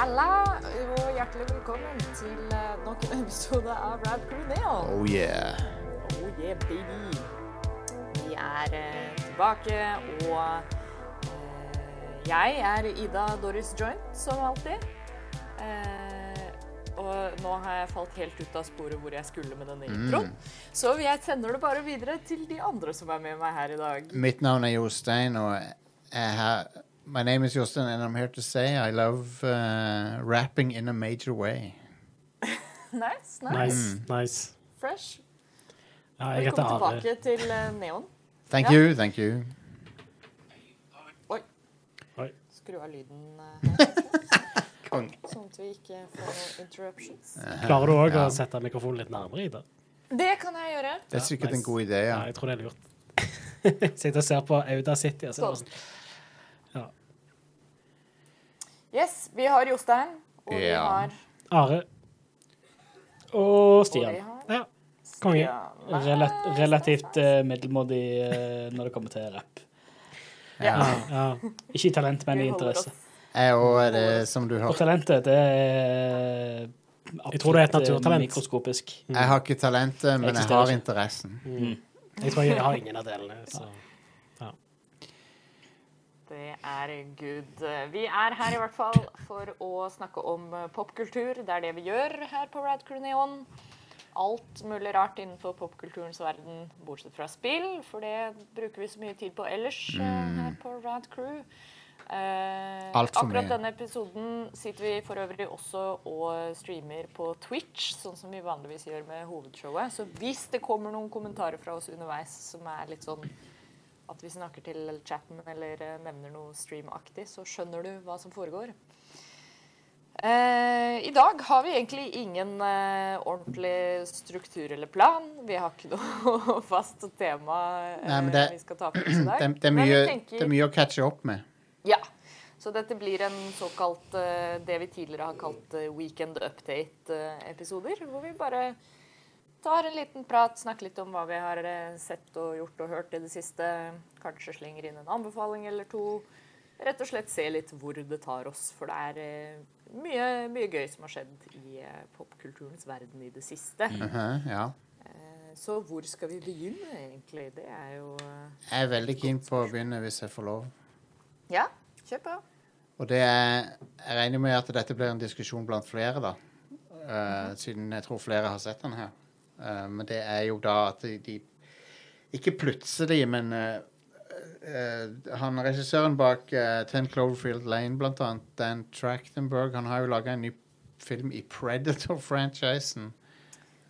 Halla, og hjertelig velkommen til eh, nok en episode av Rad Neon. Oh yeah. Oh yeah, baby. Vi er eh, tilbake, og eh, jeg er Ida Doris Joint, som alltid. Eh, og nå har jeg falt helt ut av sporet hvor jeg skulle med denne introen. Så jeg sender det bare videre til de andre som er med meg her i dag. Mitt navn er Jostein, og jeg har My name is Jostein, and I'm here to say I love uh, rapping in a major way. Nice, nice. Nice. nice. Fresh. Ja, jeg Velkommen tilbake til eh, Neon. Thank Ja. you, thank you. Oi. Oi. Skru av lyden eh, her, sånn at vi ikke får noen interruptions. Klarer du òg Ja. å sette mikrofonen litt nærmere, i Det Det kan jeg gjøre. Det er sikkert nice. en god idé, ja. Ja, jeg tror det er lurt. Sitter og ser på Auda City. Og ser er sånn. Yes, vi har Jostein, og vi Ja. har Are og Stian. Og vi har Ja, konge. Stian. Rela relativt eh, middelmådig eh, når det kommer til rapp. Ja. Ja, ja. Ikke i talent, men i Vi holder interesse. oss- Jeg òg er det som du Og har. talentet, det er Jeg tror det er et absolutt, eh, naturtalent. Mikroskopisk. Jeg har ikke talentet, men jeg Eksisterer har ikke. interessen. Mm. Jeg tror jeg har ingen av delene. Så. Det er good. Vi er her i hvert fall for å snakke om eh, popkultur. Det er det vi gjør her på Radcrew Neon. Alt mulig rart innenfor popkulturens verden, bortsett fra spill, for det bruker vi så mye tid på ellers mm. her på Radcrew. Eh, akkurat mye. denne episoden sitter vi for øvrig også og streamer på Twitch, sånn som vi vanligvis gjør med hovedshowet. Så hvis det kommer noen kommentarer fra oss underveis som er litt sånn at vi snakker til chatten eller eh, nevner noe streamaktig, så skjønner du hva som foregår. Eh, I dag har vi egentlig ingen eh, ordentlig struktur eller plan. Vi har ikke noe fast tema eh, Nei, det- vi skal ta for oss i dag. Det, det, er mye, tenker- det er mye å catche opp med. ja. Så dette blir en såkalt eh, det vi tidligere har kalt eh, weekend update-episoder. Hvor vi bare tar en liten prat, snakker litt om hva vi har eh, sett og gjort og hørt i det siste. Kanskje slenger inn en anbefaling eller to. Rett og slett se litt hvor det tar oss. For det er eh, mye, mye gøy som har skjedd i eh, popkulturens verden i det siste. Mhm, ja. Eh, Så hvor skal vi begynne, egentlig? Det er jo Jeg er veldig keen på å begynne, hvis jeg får lov. Ja, kjør på. Og det er Jeg regner med at dette blir en diskusjon blant flere, da. Eh, siden jeg tror flere har sett den her. Eh, men det er jo da at de, de Ikke plutselig, men uh, uh, han regissøren bak uh, Ten Cloverfield Lane, blant annet, Dan Trachtenberg, han har jo laga en ny film i Predator-franchisen.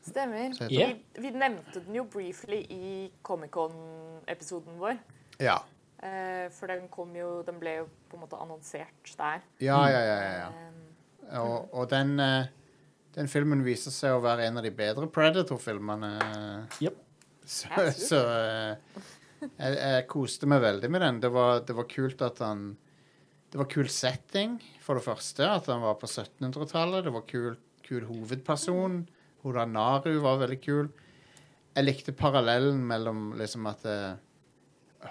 Stemmer. Yeah. Vi, vi nevnte den jo briefly i Comic-Con-episoden vår. Ja. Eh, for den kom jo Den ble jo på en måte annonsert der. Ja, ja, ja. ja, ja. Og, og den, eh, den filmen viser seg å være en av de bedre Predator-filmene. Yep. Så, så eh, jeg, jeg koste meg veldig med den. Det var, det var kult at han Det var kul setting, for det første. At han var på 1700-tallet. Det var kul, kul hovedperson. Hun Naru var veldig kul. Jeg likte parallellen mellom liksom at eh,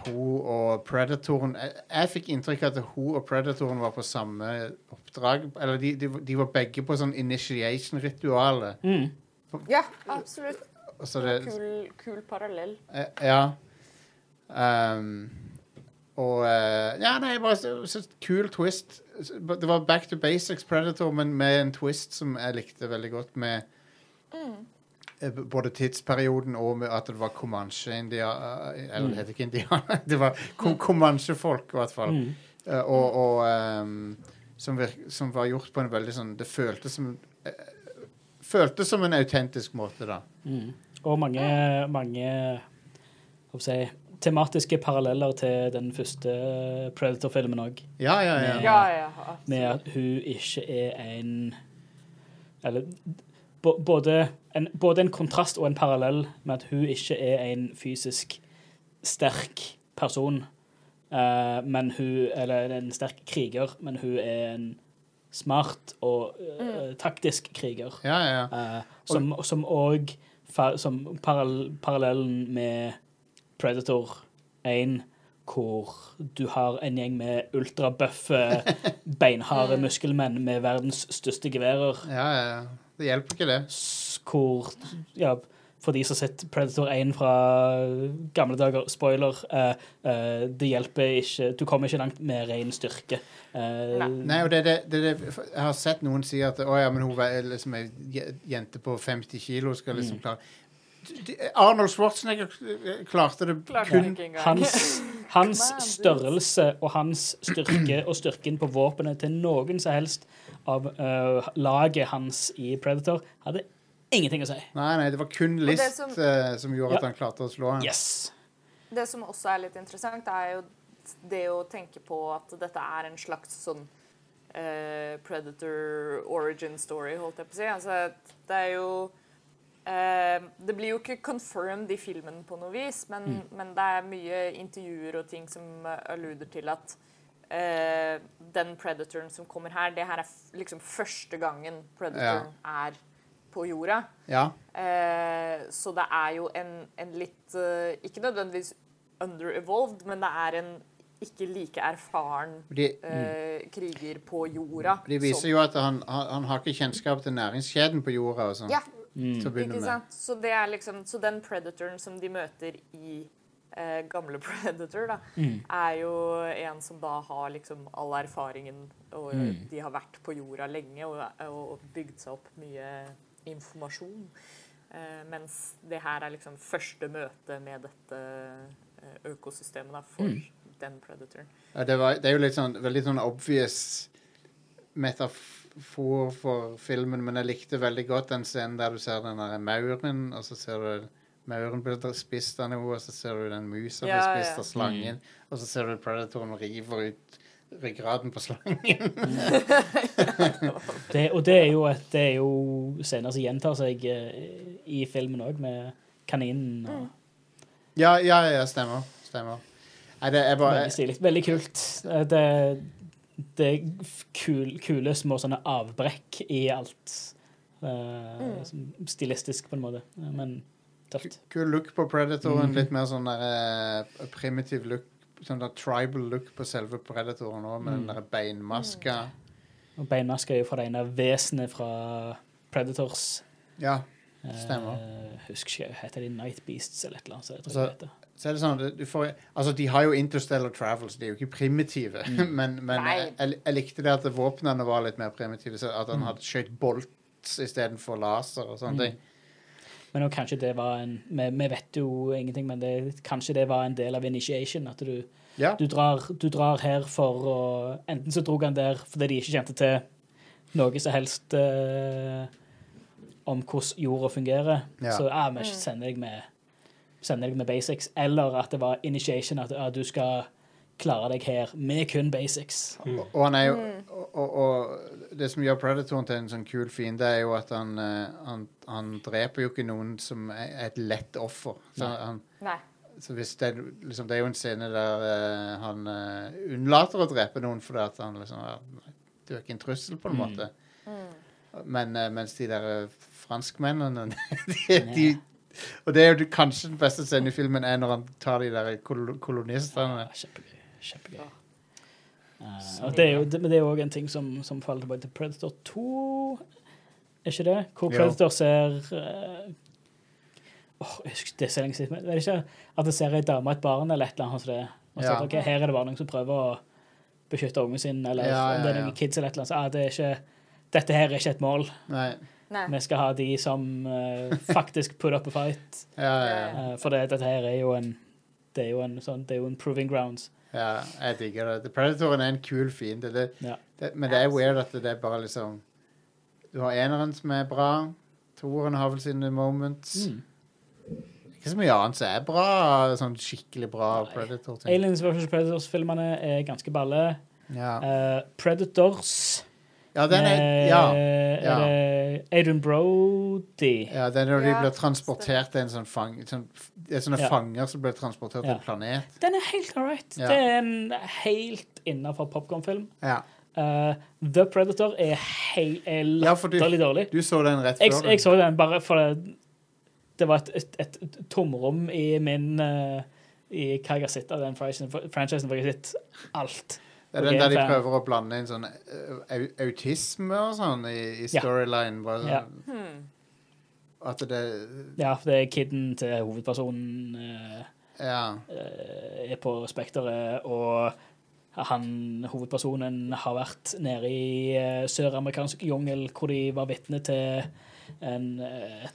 hun og Predatoren jeg, jeg fikk inntrykk av at hun og Predatoren var på samme oppdrag. Eller de, de, de var begge på sånn initiation-ritualet. Mm. ja, absolutt. Det, Kul, kul parallell. Eh, Ja. Um, og eh, Ja, nei, bare så, så kul twist. Det var back to basics Predator, men med en twist som jeg likte veldig godt, med b- både tidsperioden og med at det var Comanche-India, Eller det heter ikke India, det var Comanche-folk, i hvert fall. Mm. Eh, og og um, som, virk, som var gjort på en veldig sånn Det føltes som eh, Føltes som en autentisk måte, da. Mm. Og mange, mange hva skal jeg si, tematiske paralleller til den første Predator-filmen òg. Ja, ja, ja. Med- Ja, ja. Med at hun ikke er en Eller både en, både en kontrast og en parallell med at hun ikke er en fysisk sterk person. uh, men hun Eller en sterk kriger, men hun er en smart og uh, taktisk kriger. ja, ja. Eh, som som òg Som parall parallellen med Predator 1 hvor du har en gjeng med ultrabøffe, beinharde muskelmenn med verdens største geværer. Ja, ja, ja. Det hjelper ikke, det. Hvor Ja, for de som har sett Predator 1 fra gamle dager, spoiler, eh, eh, det hjelper ikke Du kommer ikke langt med ren styrke. Eh, Nei. Og det, det, det, det, jeg har sett noen si at å, ja, men hun er liksom ei jente på 50 kilo skal Mm. liksom klare D- d- Arnold Schwarzenegger klarte det Klarte kun det engang. Hans, hans størrelse og hans styrke og styrken på våpenet til noen som helst av uh, laget hans i Predator hadde ingenting å si. Nei, nei, det var kun List som- uh, som gjorde at han klarte å slå han. Yes. Det som også er litt interessant, er jo det å tenke på at dette er en slags sånn uh, Predator origin story, holdt jeg på å si. Altså, det er jo Uh, Det blir jo ikke confirmed i filmen på noe vis, men, men det er mye intervjuer og ting som alluder til at eh, den predatoren som kommer her, det her er liksom første gangen predatoren er på jorda. Ja. Uh, så det er jo en, en litt uh, Ikke nødvendigvis under-evolved, men det er en ikke like erfaren De, eh, kriger på jorda. de viser jo at han, han, han har ikke kjennskap til næringskjeden på jorda og sånn. Ja, Mm. Så, det er liksom, så den predatoren som de møter i eh, gamle Predator, da, er jo en som da har liksom all erfaringen, og de har vært på jorda lenge og, og bygd seg opp mye informasjon. Eh, mens det her er liksom første møte med dette eh, økosystemet da, for den predatoren. Ja, det, var, det er jo litt sånn, veldig sånn obvious metafor for filmen, men jeg likte veldig godt den scenen der du ser den der mauren, og så ser du mauren blir spist av noe, og så ser du den musa blir Ja, spist ja. av slangen, og så ser du predatoren river ut ryggraden på slangen. Det, og det er jo, et, det er jo scener som gjentar seg eh, i filmen òg, med kaninen. Og, ja, ja, ja, stemmer. Stemmer. Nei, det er bare Veldig stilig. Veldig kult. Eh, Det, det er f- kul, kule små sånne avbrekk i alt. eh, som Stilistisk, på en måte. Eh, Men tøft. Kul look på Predatoren. Mhm. Litt mer sånn der, eh, primitiv look. Sånn der tribal look på selve Predatoren òg, med den der beinmaska. Og beinmaska er jo fra det ene vesenet fra Predators. Ja. Eh, Stemmer. husker ikke, heter de Night Beasts eller et eller annet? Så jeg tror Altså, det heter. Så er det sånn, du får, altså De har jo interstellar travels, de er jo ikke primitive. men men Nei. jeg, jeg, likte det at våpnene var litt mer primitive. Så at han hadde skjøt bolts istedenfor laser og sånne ting. Men kanskje det var en Vi, vi vet jo ingenting, men det, kanskje det var en del av initiation. At du, Ja. du, drar, du drar her for å Enten så drog han der fordi de ikke kjente til noe som helst eh, om hvordan jorda fungerer. Ja. Så ah, vi sender deg med sender deg med basics. Eller at det var initiation, at ah, du skal klare deg her med kun basics. Og, og han er jo og, og, og det som gjør Predatoren til en sånn kul fiende, er jo at han, eh, han, han dreper jo ikke noen som er et lett offer. Så, Nei. han, Nei. så hvis det, liksom, det er jo en scene der eh, han eh, unnlater å drepe noen fordi at han liksom er, Du er ikke en trussel, på en Mm. måte. Men eh, mens de der eh, franskmennene de, de, Og det er jo kanskje den beste scenen i filmen er når han tar de der kol kolonistene. Ja, kjempegøy. Kjempegøy. Eh, og det er jo det, men det er jo òg en ting som, som faller tilbake til Predator 2, er ikke det? Hvor Predator ser uh, oh, jeg husker, Det er så lenge siden. Er det ikke at det ser ei dame og et barn eller et eller annet? det, og så Ja. okay, Her er det bare noen som prøver å beskytte ungen sin, eller Ja, om det er noen ja. kids eller et eller annet. Så, ah, det er ikke, dette her er ikke et mål. Nei. Nei. Vi skal ha de som uh, faktisk put up a fight. Ja, ja, ja. Eh, for det, dette her er jo en det er jo en, sånn, det er jo en proving grounds. ja jeg digger det. Predatoren er en kul fiende. Ja. men det er weird at det er bare liksom Du har eneren som er bra. Toeren har vel sine moments. Mm. Ikke så mye annet som er bra. Sånn skikkelig bra Nei. Predator-ting. Aliens vs. Predators-filmene er ganske balle. Ja. Uh, Predators ja, den er ja, Ja. er Adrian Brody. ja, det er når de blir transportert til en sånn fang... Sånn, det er sånne Ja. fanger som blir transportert til en planet. Den er helt all right. Ja. Det er en helt innafor popkornfilm. Ja. Uh, The Predator er, helt er Ja, latterlig dårlig. Du så den rett før? jeg jeg så den bare for det, det var et, et, et tomrom i min, uh, i hva jeg har sett av den franchisen, franchisen, for jeg har sett alt. Det er den der de prøver å blande inn sånn eh, autisme og sånn i, i storyline. Bare, Ja. Hmm. At det Ja, for det er kiden til hovedpersonen Ja. er på Spekteret, og han, hovedpersonen har vært nede i uh, søramerikansk jungel, hvor de var vitne til en uh,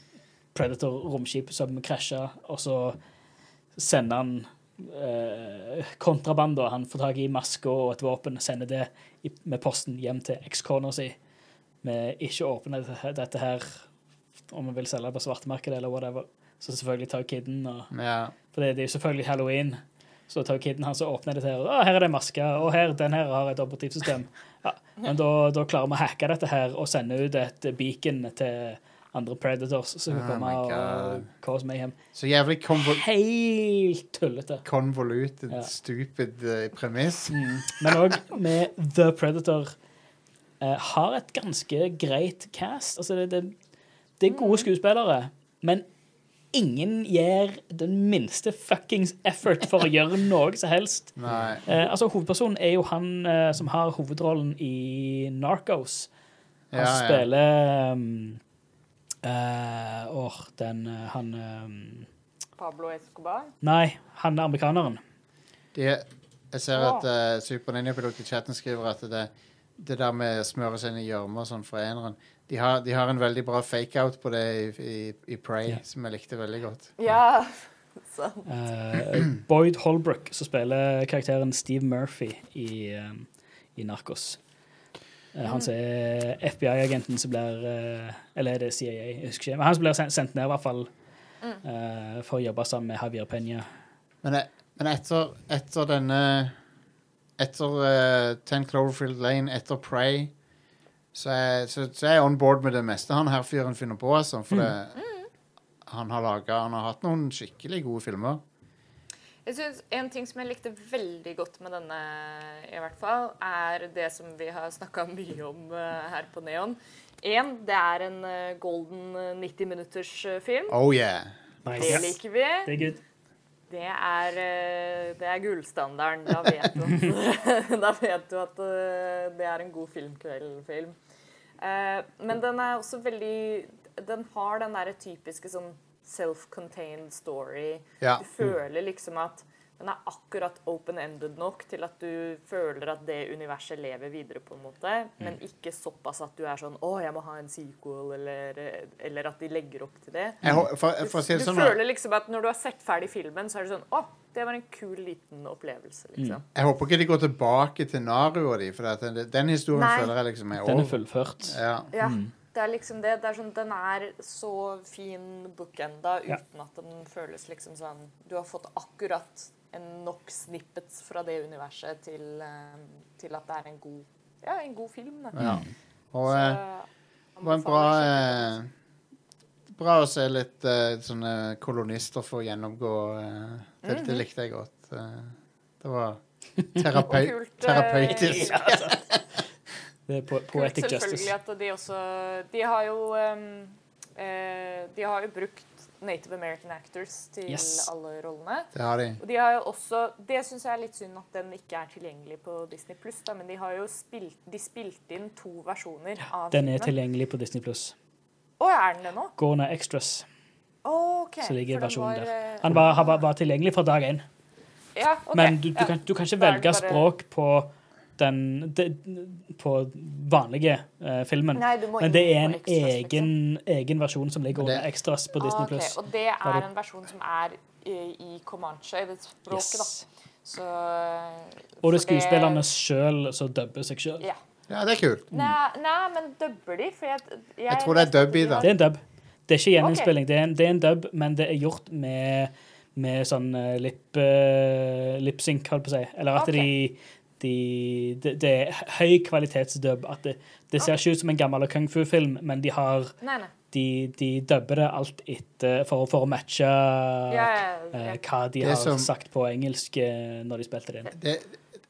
Predator-romskip som krasja, og så sender han uh, kontraband, han får tak i maska og et våpen, sender det i, med posten hjem til ekskona si, med ikke åpne dette, her om vi vil selge det på svartemarkedet eller whatever. Så selvfølgelig tar kidden og ja. for det, det er jo selvfølgelig halloween. Så tar kiden hans og åpner dette her. Å, her er det en maske, og her, den her har et operativsystem. Ja, men da, da klarer vi å hacke dette her og sende ut et beacon til andre predators som kan Oh komme my og cause mayhem. Så jævlig konvol Helt tullete. convoluted, Ja. stupid uh, premiss. Mm. Men òg med The Predator uh, har et ganske greit cast. Altså, det, det, det er gode skuespillere, men ingen gir den minste fuckings effort for å gjøre noe som helst. Nei. Eh, altså, hovedpersonen er jo han eh, som har hovedrollen i Narcos. Han Ja, ja. spiller um, uh, den uh, Han um, Pablo Escobar. Nei, han er amerikaneren. De, jeg ser at uh, Super Ninja-pilot i chatten skriver at det, det der med å smøre seg inn i gjørme og sånn for eneren de har, de har en veldig bra fake-out på det i, i, i Prey, Ja. som jeg likte veldig godt. Ja. sant. Eh, Boyd Holbrook, som spiller karakteren Steve Murphy i, um, i Narcos. Eh, han som er FBI-agenten som blir eh, Eller er det CIA? Jeg husker ikke. Men han som blir sendt, sendt ned, i hvert fall, eh, for å jobbe sammen med Javier Peña. Men, jeg- men etter, etter denne Etter uh, Ten Cloverfield Lane, etter Prey, så jeg, så, så er on board med det meste han her fyren finner på. Altså, for det, han har laget, Han har hatt noen skikkelig gode filmer. Jeg synes En ting som jeg likte veldig godt med denne, i hvert fall, er det som vi har snakka mye om uh, her på Neon. En, det er en uh, golden eh, 90 minutters eh, film. Oh yeah. Det liker vi. Det er good. Det er, eh, det er gullstandarden. Da vet du at, da vet du at eh, det er en god filmkveldfilm. Eh, Men den er også veldig Den har den derre typiske sånn self-contained story. Ja. Du føler liksom at den er akkurat open-ended nok til at du føler at det universet lever videre, på en måte, men ikke såpass at du er sånn 'Å, jeg må ha en sequel', eller, eller at de legger opp til det. Jeg, for, Du, for å si det du sånn føler liksom at når du har sett ferdig filmen, så er det sånn 'Å, det var en kul, liten opplevelse', liksom. Jeg håper ikke de går tilbake til narua de, for at den, den historien Nei. føler jeg liksom er over. Den er fullført. Ja. Ja, det er liksom det. det er sånn, den er så fin bookenda Ja. uten at den føles liksom sånn Du har fått akkurat en nok snippets fra det universet til, eh, til at det er en god, ja, en god film. Da. ja. Og Så, eh, det var en bra eh, Bra å se litt eh, sånne kolonister få gjennomgå eh, det, Mhm. det likte jeg godt. Det var terape kult, terapeutisk. Ja, altså. Det er po Kult selvfølgelig justice. at de også De har jo um, eh, De har jo brukt Native American actors til Yes. alle rollene. Det har de. Og de har jo også Det syns jeg er litt synd at den ikke er tilgjengelig på Disney Pluss, men de har jo spilt De spilte inn to versjoner av Den er filmen. tilgjengelig på Disney Pluss. Å, er den det nå? Gå ned Extras, okay. så ligger versjonen var, der. eh, Han var, var, var tilgjengelig fra dag én. Ja, okay. Men du, du, ja. kan, du kan ikke velge bare- språk på den de, På vanlige uh, filmen. Nei, du må Men det er en extras, egen, egen versjon som ligger under Extras på Disney Ah, ok. Og det er en versjon som er i, i Comanche, det språket, Yes. da. Så eh, Og det er skuespillerne sjøl som dubber seg sjøl. Ja. Ja, det er kult. Nei, nei, men dubber de? For jeg, jeg, Jeg tror det er dub i det. Det er en dub. Det er ikke gjeninnspilling. Det, er en, det er en dub, men det er gjort med, med sånn uh, lip, uh, lipsync, holdt på å si. Eller at okay. de, de det, det er høy kvalitetsdubb. At det, det ser ikke ut som en gammel kung fu-film, men de har Nei, nei. de, de dubber det alt etter for, for å matche Ja, ja, eh, hva de Det har som- sagt på engelsk eh, når de spilte det inn. Det,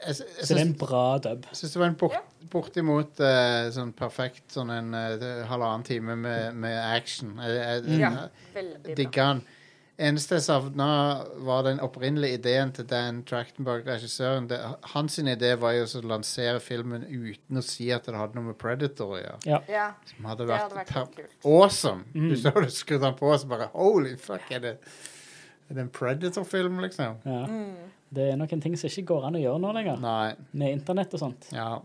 jeg, jeg, Så det er en bra dub. jeg syns det var en bort, bortimot uh, sånn perfekt sånn en uh, halvannen time med, med action. Jeg, jeg, Ja, bra. den. Eneste jeg savna, var den opprinnelige ideen til Dan Trachtenberg, regissøren. Det, hans sin idé var jo å lansere filmen uten å si at det hadde noe med Predator å gjøre. Ja. Ja, Som hadde det hadde vært kult. awesome. Mm. Du så du skrudde den på, og så bare Holy fuck, er det, er det en Predator-film, liksom? ja. Mm. Det er noen ting som ikke går an å gjøre nå lenger, Nei. med internett og sånt. Ja.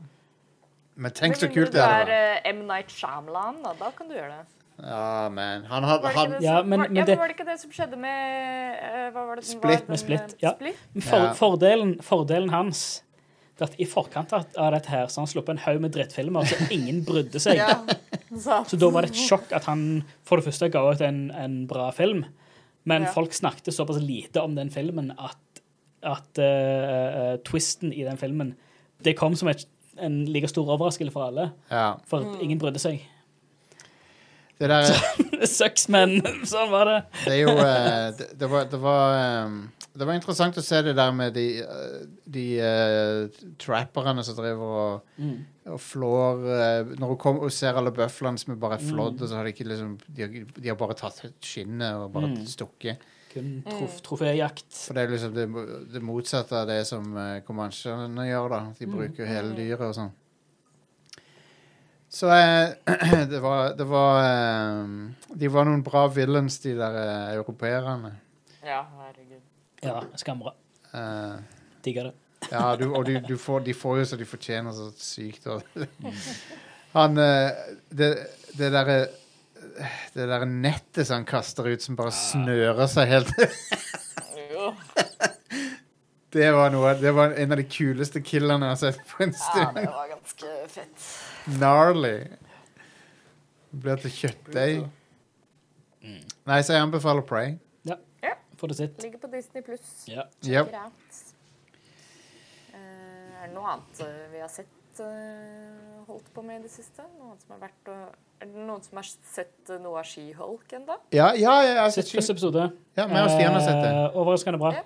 Men tenk så kult det er du vært. er M. Night Shyamalan, da, da kan du gjøre det. Ja, men Han hadde Var det, han, Ja, men- var, men det- ja, var det ikke det som skjedde med eh, Hva var det som Split. var, Med Split, ja. Split? For, Ja. fordelen, fordelen hans er at i forkant av av dette her, så han sluppet en haug med drittfilmer, så ingen brydde seg. Ja, sant. Så da var det et sjokk at han for det første ga ut en, en bra film, men Ja. folk snakket såpass lite om den filmen at, at uh, uh, twisten i den filmen Det kom som et, en like stor overraskelse for alle, ja. for Mm. at ingen brydde seg. Det der sucks, men sånn var det. Det er jo eh, det, det, var, det, var, um det var interessant å se det der med de, eh, de uh, trapperne som driver og, Mm. og flår uh, Når hun kommer og ser alle bøflene som er bare er flådd, Mm. og så har de ikke liksom De har, de har bare tatt skinnet og bare Mm. stukket. Kun trof, troféjakt. For det er liksom det, det motsatte av det som uh, comanchene gjør, da. De Mm. bruker jo hele dyret og sånn. Så eh, det var, det var eh, De var noen bra villains, de der eh, europeerne. Ja, herregud. Ja, skambra. Eh, Digger det. ja, du, og du, du får, de får jo så de fortjener så sykt. Og, han eh, Det, det derre det der nettet som han kaster ut, som bare snører seg helt Det var, noe, det var en av de kuleste killene jeg har sett på en stund. Ja, det var. Gnarly. Det blir til kjøttdeig. Nei, så jeg anbefaler Pray. Får det sitt. Ligger på Disney pluss. Ja. Yep. er det noe annet eh, vi har sett uh, holdt på med i det siste? Noe som har vært, å- er det noen som har sett noe av She-Hulk ennå? Ja, ja, ja, jeg har sett første episode. Ja, meg og Stian har sett det. Eh, overraskende bra. Ja.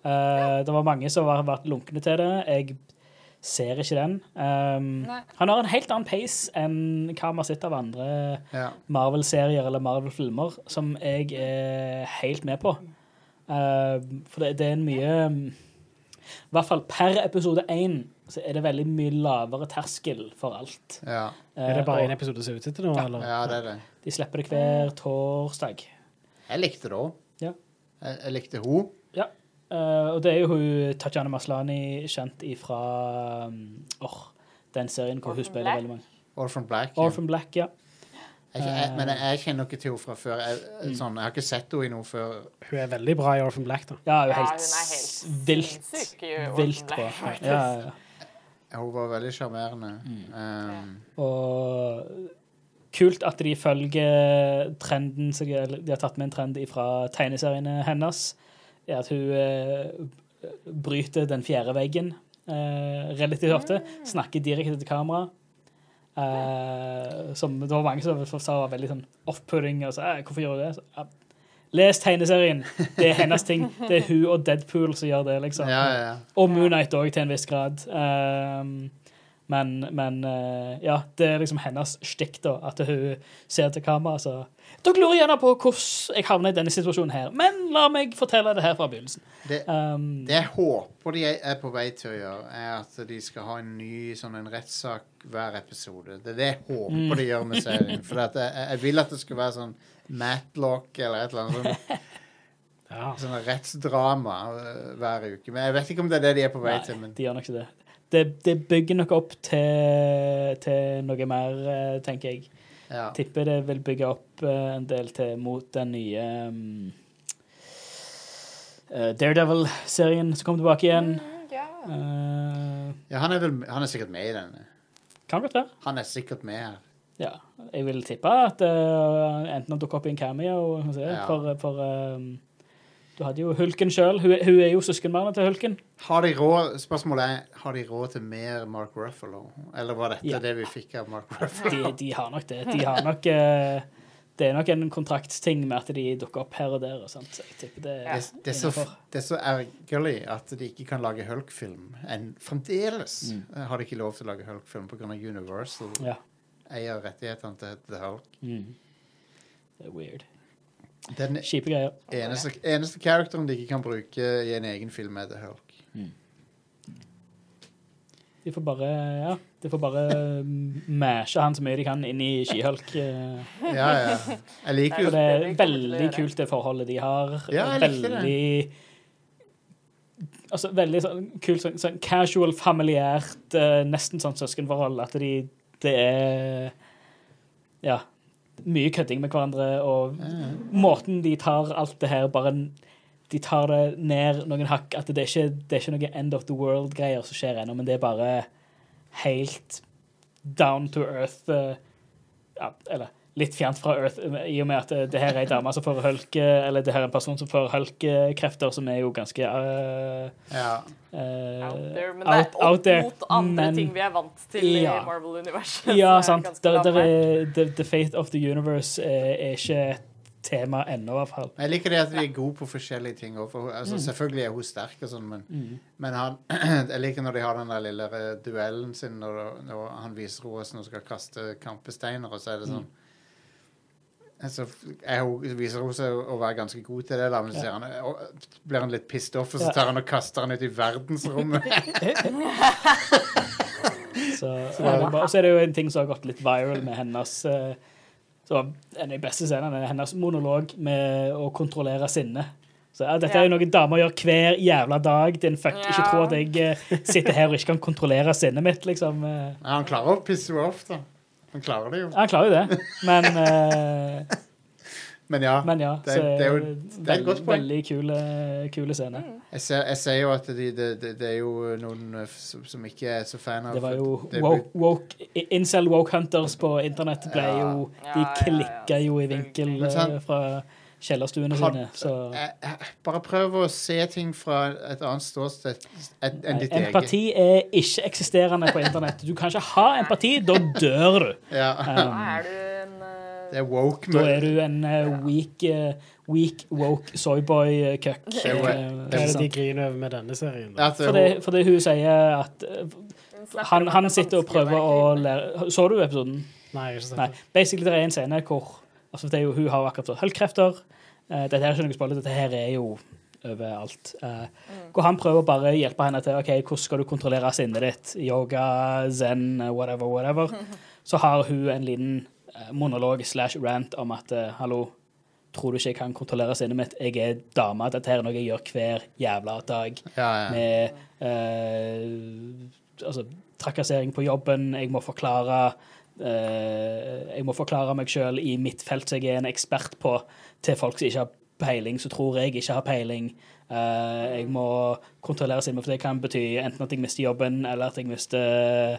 Eh, det var mange som har vært lunkne til det. Jeg ser ikke den. Um, han har en helt annen pace enn hva vi har sett av andre Ja. Marvel-serier eller Marvel-filmer, som jeg er helt med på. Uh, for det, det er en mye I hvert fall per episode én så er det veldig mye lavere terskel for alt. Ja. Uh, Er det bare én episode som er ute til nå, eller? ja, det er det. De slipper det hver torsdag. Jeg likte det òg. Ja. Jeg, jeg likte hun. Eh, og det er jo hun Tatjana Maslani kjent ifra um, oh, den serien hvor hun spiller Black? veldig mange. Orphan Black. Ja. Orphan Black, ja. Jeg, jeg, men jeg, jeg kjenner ikke til henne fra før. Jeg, Mm. sånn, jeg har ikke sett henne i noe før. Hun er veldig bra i Orphan Black, da. Ja, hun er Ja, helt, hun er helt vilt, sinnssyk i Orphan vilt bra. Faktisk. Ja, ja, ja. Hun var veldig sjarmerende. Mm. Um, Og kult at de følger trenden de, de har tatt med en trend fra tegneseriene hennes. Er at hun eh, bryter den fjerde veggen eh, relativt ofte. Snakker direkte til kamera. Eh, som det var mange som sa var veldig sånn off-putting. Og så, eh, hvorfor gjør hun det? Så, les tegneserien. Det er hennes ting. Det er hun og Deadpool som gjør det. liksom. ja, ja, ja. Og Moonnight òg, til en viss grad. Um, men men uh, ja, det er liksom hennes stikk, da. At hun ser til kamera så Dere lurer gjerne på hvordan jeg havna i denne situasjonen her, men la meg fortelle det her fra begynnelsen. Det, Um, det jeg håper de er på vei til å gjøre, er at de skal ha en ny sånn en rettssak hver episode. Det er det jeg håper Mm. de gjør med serien. For at jeg, jeg vil at det skal være sånn Matlock eller et eller annet sånn, Ja. sånn rettsdrama øh, hver uke. Men jeg vet ikke om det er det de er på vei nei, til. Men de gjør nok ikke det. det. Det bygger nok opp til, til noe mer, eh, tenker jeg. Ja. Tipper det vil bygge opp eh, en del til mot den nye um, Daredevil-serien som kommer tilbake igjen. Mm, ja. Uh, ja han, er vel, han er sikkert med i denne. kan godt være. Han er sikkert med her. Ja, jeg vil tippe at uh, enten han dukker opp i en cameo. For, for um, du hadde jo Hulken sjøl. Hun, hun er jo søskenbarnet til Hulken. Har de råd, spørsmålet er har de råd til mer Mark Ruffalo. Eller var dette Ja. det vi fikk av Mark Ruffalo? De, de har nok det. De har nok uh, Det er nok en kontraktsting med at de dukker opp her og der. Og sånt. Så jeg tipper det Ja. Det, det, er så, det er så ergerlig at de ikke kan lage Hulk-film. Fremdeles Mm. har de ikke lov til å lage Hulk-film pga. Universal Ja. eier rettighetene til The Hulk. Mm. Det er weird. Den Kjipe greier. eneste, eneste characteren de ikke kan bruke i en egen film, er The Hulk. De får bare ja, de får bare mashe han så mye de kan inn i skihulk. eh. Ja, ja. Jeg liker For jo det er vi kommer til å veldig gjøre. kult, det forholdet de har. Ja, jeg likte det. veldig Altså, veldig sånn kult, sånn, sånn casual, familiært, eh, nesten sånn søskenforhold. At de Det er Ja. Mye kødding med hverandre, og måten de tar alt det her bare De tar det ned noen hakk. At det er ikke, det er ikke noe end of the world-greier som skjer ennå, men det er bare helt down to earth. eh, ja, eller litt fjernt fra Earth, i og med at det her er ei dame som får hulk, eh, eller det her er en person som får hulk-krefter, som er jo ganske uh, ja. uh, Out there, men out- det er opp there, mot andre men- ting vi er vant til i Marvel-universet. Ja, sant. Der, der er, the, the Fate of the Universe er, er ikke et tema ennå, i hvert fall. Jeg liker det at de er gode på forskjellige ting. For, altså, Selvfølgelig er hun sterk, og sånn, men, men han, jeg liker når de har den der lille duellen sin, når, når han viser henne hvordan hun skal kaste kampesteiner, og så er det sånn så er viser hun seg å være ganske god til det, da, men så han, og, blir han litt pissed off, og så tar han og kaster han ut i verdensrommet. Så, så, er bare- så er det jo en ting som har gått litt viral med hennes eh, så En av de beste scenene er hennes monolog med å kontrollere sinnet. Så ja, Dette er jo noe damer gjør hver jævla dag. Din fuck. Ikke Ja. tro at jeg eh, sitter her og ikke kan kontrollere sinnet mitt, liksom. eh. Ja, han klarer å pisse henne off, da. Han klarer det jo. Han klarer jo det, men uh, Men ja, Men ja. Det så det er jo- det er et godt poeng. Veldig kule, kule scene. jeg ser, jeg ser jo at de, det, de, det er jo noen eh, som, som ikke er så fan av Det var jo det- woke, woke, Incel woke hunters på internett ble jo De klikka jo i vinkel eh, fra kjellerstuene sine, så Eh, eh, Bare prøv å se ting fra et annet ståsted enn ditt eget. Empati er ikke-eksisterende på internett. Du kan ikke ha empati, da dør du. Ja. Um, Da er du en eh, Det er woke. da er du en uh, weak, uh, weak woke soyboy-cuck. Det er Hva er det de griner over med denne serien? Da? Fordi, fordi hun sier at han, han er sitter og prøver å lære Så du episoden? Nei, jeg har ikke sett Nei. det. Basically, det er en scene hvor altså det er jo, Hun har jo akkurat fått hullkrefter. Uh, dette her er ikke noe spoiler, dette her er jo overalt. Eh, Hvor han prøver bare å hjelpe henne til ok, hvordan skal du kontrollere sinnet ditt. Yoga, zen, whatever, whatever. Så har hun en liten eh, monolog slash rant om at hallo, tror du ikke jeg kan kontrollere sinnet mitt? Jeg er dame. Dette her er noe jeg gjør hver jævla dag ja, ja. med eh, altså, trakassering på jobben. Jeg må forklare Jeg må forklare meg sjøl i mitt felt som jeg er en ekspert på, til folk som ikke har peiling, som tror jeg ikke har peiling. Eh, jeg må kontrollere sinnet, for det kan bety enten at jeg mister jobben, eller at jeg mister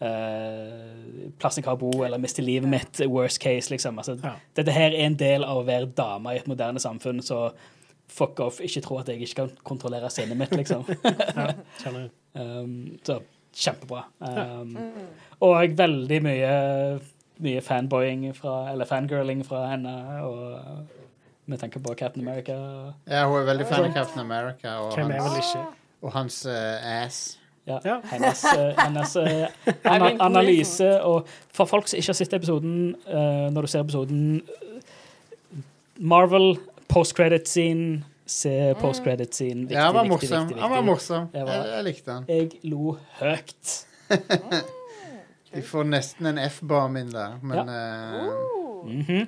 eh, plassen jeg har å bo, eller mister livet mitt. Worst case, liksom. Altså, Ja. Dette her er en del av å være dame i et moderne samfunn, så fuck off. Ikke tro at jeg ikke kan kontrollere sinnet mitt, liksom. Ja. Um, så kjempebra. Um, og veldig mye, mye fanboying fra, eller fangirling fra henne. Og vi tenker på Captain America. ja, hun er veldig fan av Captain America og Hvem er hans, vel ikke? og hans uh, ass. Ja, Ja. Hennes, uh, hennes uh, ana analyse. Og for folk som ikke har sett episoden, eh, når du ser episoden Marvel, post-credit-scene, se post-credit-scene. Viktig, Ja, han var viktig, morsom. viktig, Han var morsom. Jeg, var- Jeg, jeg likte han. Jeg lo høyt. Vi får nesten en F-bomb inn der, men ja. Uh, Mhm.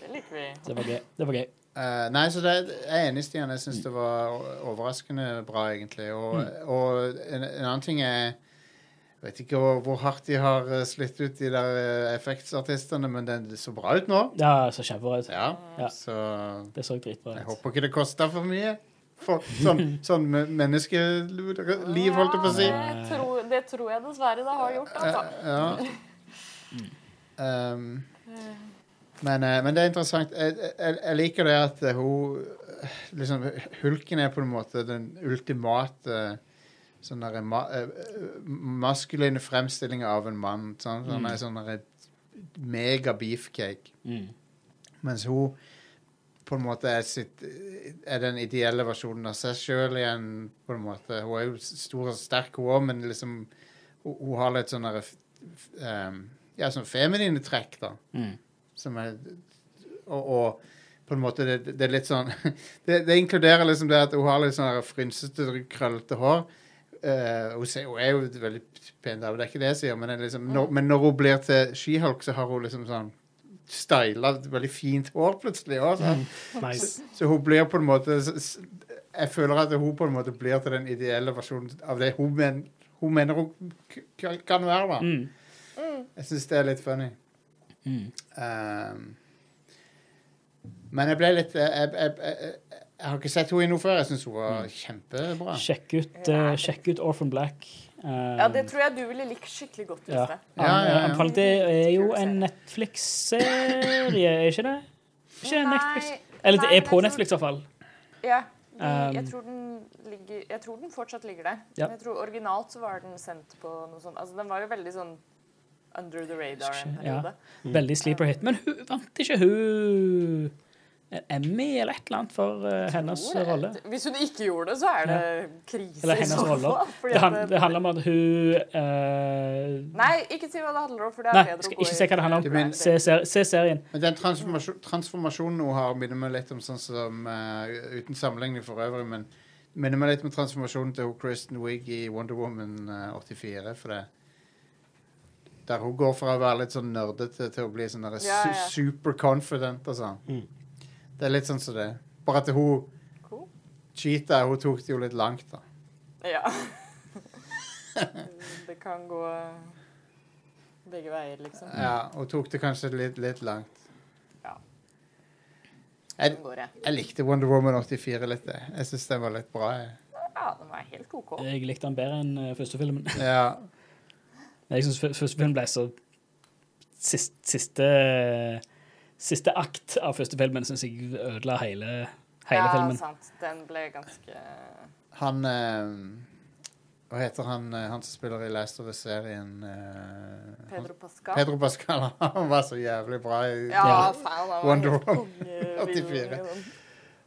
det liker vi. Det var gøy. Det var gøy. eh, Nei, så det, jeg er enig, Stian. Jeg syns det var overraskende bra, egentlig. Og, og en, en annen ting er vet ikke hvor, hvor hardt de har eh, slitt ut de der eh, effektsartistene, men det så bra ut nå. Ja, så kjempebra ut. Ja, Ja. så Det så dritbra ut. jeg håper ikke det kosta for mye. For, sånn sånn menneskeliv, holdt jeg på å si. Det tror, det tror jeg dessverre det har gjort, altså. Eh, ja. Um, men, men det er interessant. Jeg, jeg, jeg liker det at hun liksom, Hulken er på en måte den ultimate sånn der, ma, eh, maskuline fremstillinger av en mann. Sånn, sånn, er sånn der, mega beefcake. Mm. Mens hun på en måte er, sitt, er den ideelle versjonen av seg sjøl igjen. på en måte. Hun er jo stor og sterk, hun òg, men liksom, hun, hun har litt sånne um, ja, sånn feminine trekk, da. Mm. Som er, og, og på en måte det, det er litt sånn det, det inkluderer liksom det at hun har litt sånn frynsete, krøllete hår. Eh, hun, ser, hun er jo veldig pen dame, det er ikke det jeg sier, men, liksom, når, men når hun blir til She-Hulk, så har hun liksom sånn styla, veldig fint hår plutselig òg. Nice. Så hun blir på en måte Jeg føler at hun på en måte blir til den ideelle versjonen av det hun, men, hun mener hun kan være. da Mm. Jeg syns det er litt funny. Mm. Um, men jeg ble litt Jeg, jeg, jeg, jeg, jeg har ikke sett henne i noe før. Jeg syns hun var kjempebra. Sjekk ut, uh, sjekk ut Orphan Black. Um, Ja, det tror jeg du ville likt skikkelig godt. ja. Det. Ja, ja, ja. Det er jo en Netflix-serie, er ikke det? Ikke nei, Netflix? Eller det er på Netflix, i hvert fall. Ja. Um, jeg, tror den ligger, jeg tror den fortsatt ligger der. Ja. Jeg tror Originalt så var den sendt på noe sånt Altså, Den var jo veldig sånn under the radar en Ja. Veldig sleeper hit. Men hun vant ikke hun en Emmy eller et eller annet for uh, hennes jeg. rolle? Hvis hun ikke gjorde det, så er det krise. Eller hennes så rolle. fall, Det, han, det handler om at hun uh, Nei, ikke si hva det handler om, for det er Nei, bedre skal å gå ikke si hva det handler om. Se, ser, se serien. Men den transformasjon, transformasjonen hun har, minner meg litt om sånn som uh, Uten sammenligning for øvrig, men minner meg litt om transformasjonen til Kristen Wiig i Wonder Woman eh, 84. For det Der hun går fra å være litt sånn nerdete til å bli sånn Ja, ja. su super confident og sånn. Mm. Det er litt sånn som det. Bare at hun Cool. cheata. hun tok det jo litt langt, da. Ja. det kan gå begge veier, liksom. Ja, hun tok det kanskje litt, litt langt. Ja. Jeg, Sånn jeg likte Wonder Woman 84 litt, jeg. Jeg syns den var litt bra. Jeg. Ja, den var helt OK. Jeg likte den bedre enn eh, første filmen. Ja. Jeg syns første film ble så siste, siste Siste akt av første filmen syns jeg ødela hele, hele ja, filmen. sant. Den ble ganske Han eh, Hva heter han, eh, han som spiller i Last of Us-serien? eh, Pedro Pascal. Pedro Pascal. Han var så jævlig bra. i Ja, Ja. faen. Wonder Woman 84.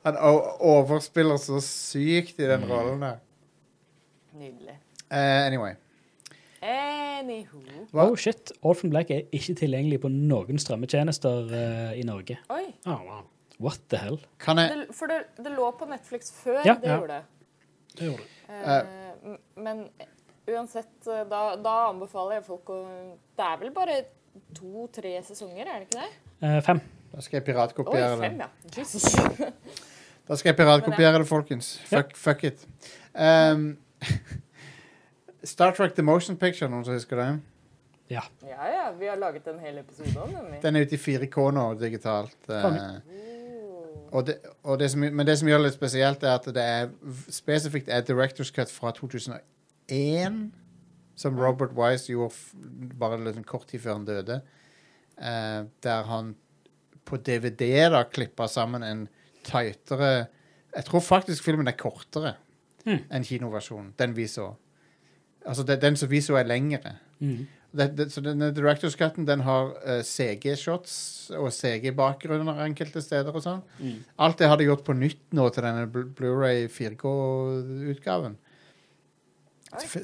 Han overspiller så sykt i den rollen der. Nydelig. Eh, anyway. Anywho. Oh shit, Orphan Black er ikke tilgjengelig på noen strømmetjenester uh, i Norge. Oi. Oh, wow. What the hell? Kan jeg Det, for det, det lå på Netflix før Ja. det Ja. gjorde det. Det gjorde det. Uh, men uansett, eh, da, da anbefaler jeg folk å Det er vel bare to-tre sesonger, er det ikke det? Uh, fem. Da skal jeg Oi, piratkopiere fem, det. ja. Jesus. Da skal jeg piratkopiere det, folkens. Fuck, fuck it. Um, Star Trek The Motion Picture, noen som husker det? Ja. Ja ja, vi har laget en hel episode om den. Den er ute i 4K nå, digitalt. eh, og det, og det som, men det som gjør det litt spesielt, er at det er spesifikt er Directors Cut fra 2001, som Robert Wise gjorde f bare litt sånn kort tid før han døde. Eh, der han på DVD da klippa sammen en tightere Jeg tror faktisk filmen er kortere mm. enn kinoversjonen. Den vi så. Altså, det, den som vi så, er lengre. Mm. Det, det, så denne Directors Cutten den har uh, CG-shots og CG-bakgrunner enkelte steder og sånn. Mm. Alt det har de gjort på nytt nå til denne Blu- Blu-ray 4K-utgaven.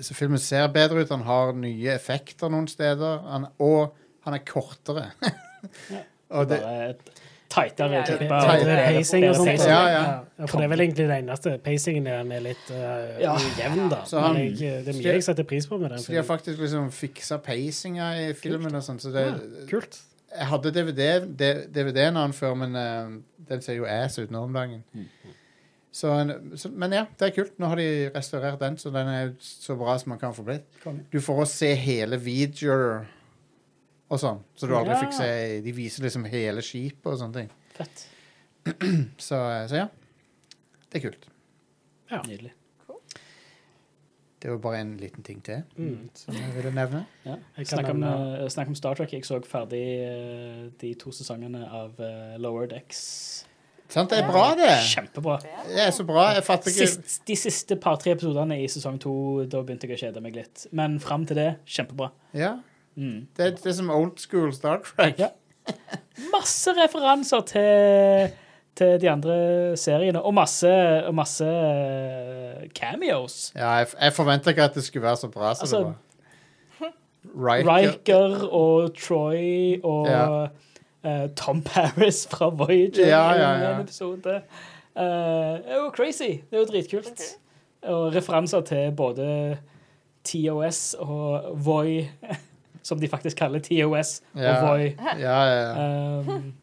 Så, filmen ser bedre ut, han har nye effekter noen steder, han, og han er kortere. Ja. og det, Bare et tightere bedre- pacing og sånt. Ja, ja. Ja, for det er vel egentlig det eneste. Pacingen er er litt uh, Ja. ujevn, da. Så han- jeg, det er mye jeg setter pris på med den så de har faktisk liksom fiksa pacinga i filmen og sånn, så det Ja, kult. Jeg hadde DVD-en DVD-en før, men uh, den ser jo ass ut nå om dagen. Så, så, men ja, det er kult. Nå har de restaurert den, så den er så bra som man kan få blitt. Du får også se hele Voyager og sånn, så du aldri Ja. fikk se De viser liksom hele skipet og sånne ting. Fett. Så, eh, så ja. Det er kult. Ja. Nydelig. Det var bare en liten ting til Mm. som jeg ville nevne. Ja. Jeg Snakk om, nevne- eh, snakk om Star Trek. Jeg så ferdig eh, de to sesongene av Lower Decks. Sant, det er bra, det. Kjempebra. Det er så bra. Jeg fatter ikke Sist, de siste par-tre episodene i sesong to, da begynte jeg å kjede meg litt. Men fram til det, kjempebra. Ja, Mm. det er, det er som old school Star Trek. Ja. Masse referanser til, til de andre seriene, og masse, og masse eh, cameos. Ja, jeg, jeg forventa ikke at det skulle være så bra som Altså, det var. Riker. Riker og Troy og Ja. eh, Tom Paris fra Voyager Ja, i ja, ja. en episode. Eh, det er jo crazy. Det er jo dritkult. Og referanser til både TOS og Voi, som de faktisk kaller TOS og Ja. Voi. Ja, ja, ja. Um,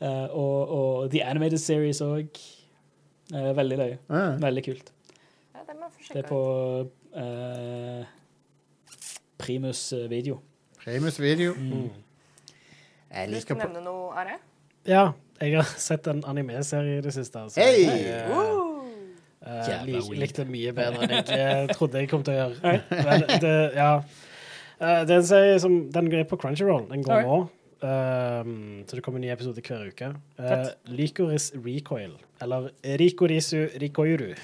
uh, og, og The Animated Series òg. veldig løye. Ja. Veldig kult. Ja, det jeg Det er på ut. eh, Primus eh, video. Primus video. Mm. Jeg Du liker på nevne noe, Are? Ja, jeg har sett en anime-serie i det siste. Altså. Hey! jeg Uh, eh, lik, likte mye bedre enn jeg eh, trodde jeg kom til å gjøre. Men det, ja. Eh, det er en serie som Den er på Crunchyroll. Den går nå. Um, så det kommer en ny episode hver uke. Uh, Likoris Lycoris Recoil. Eller Rikorisu Rikoiru,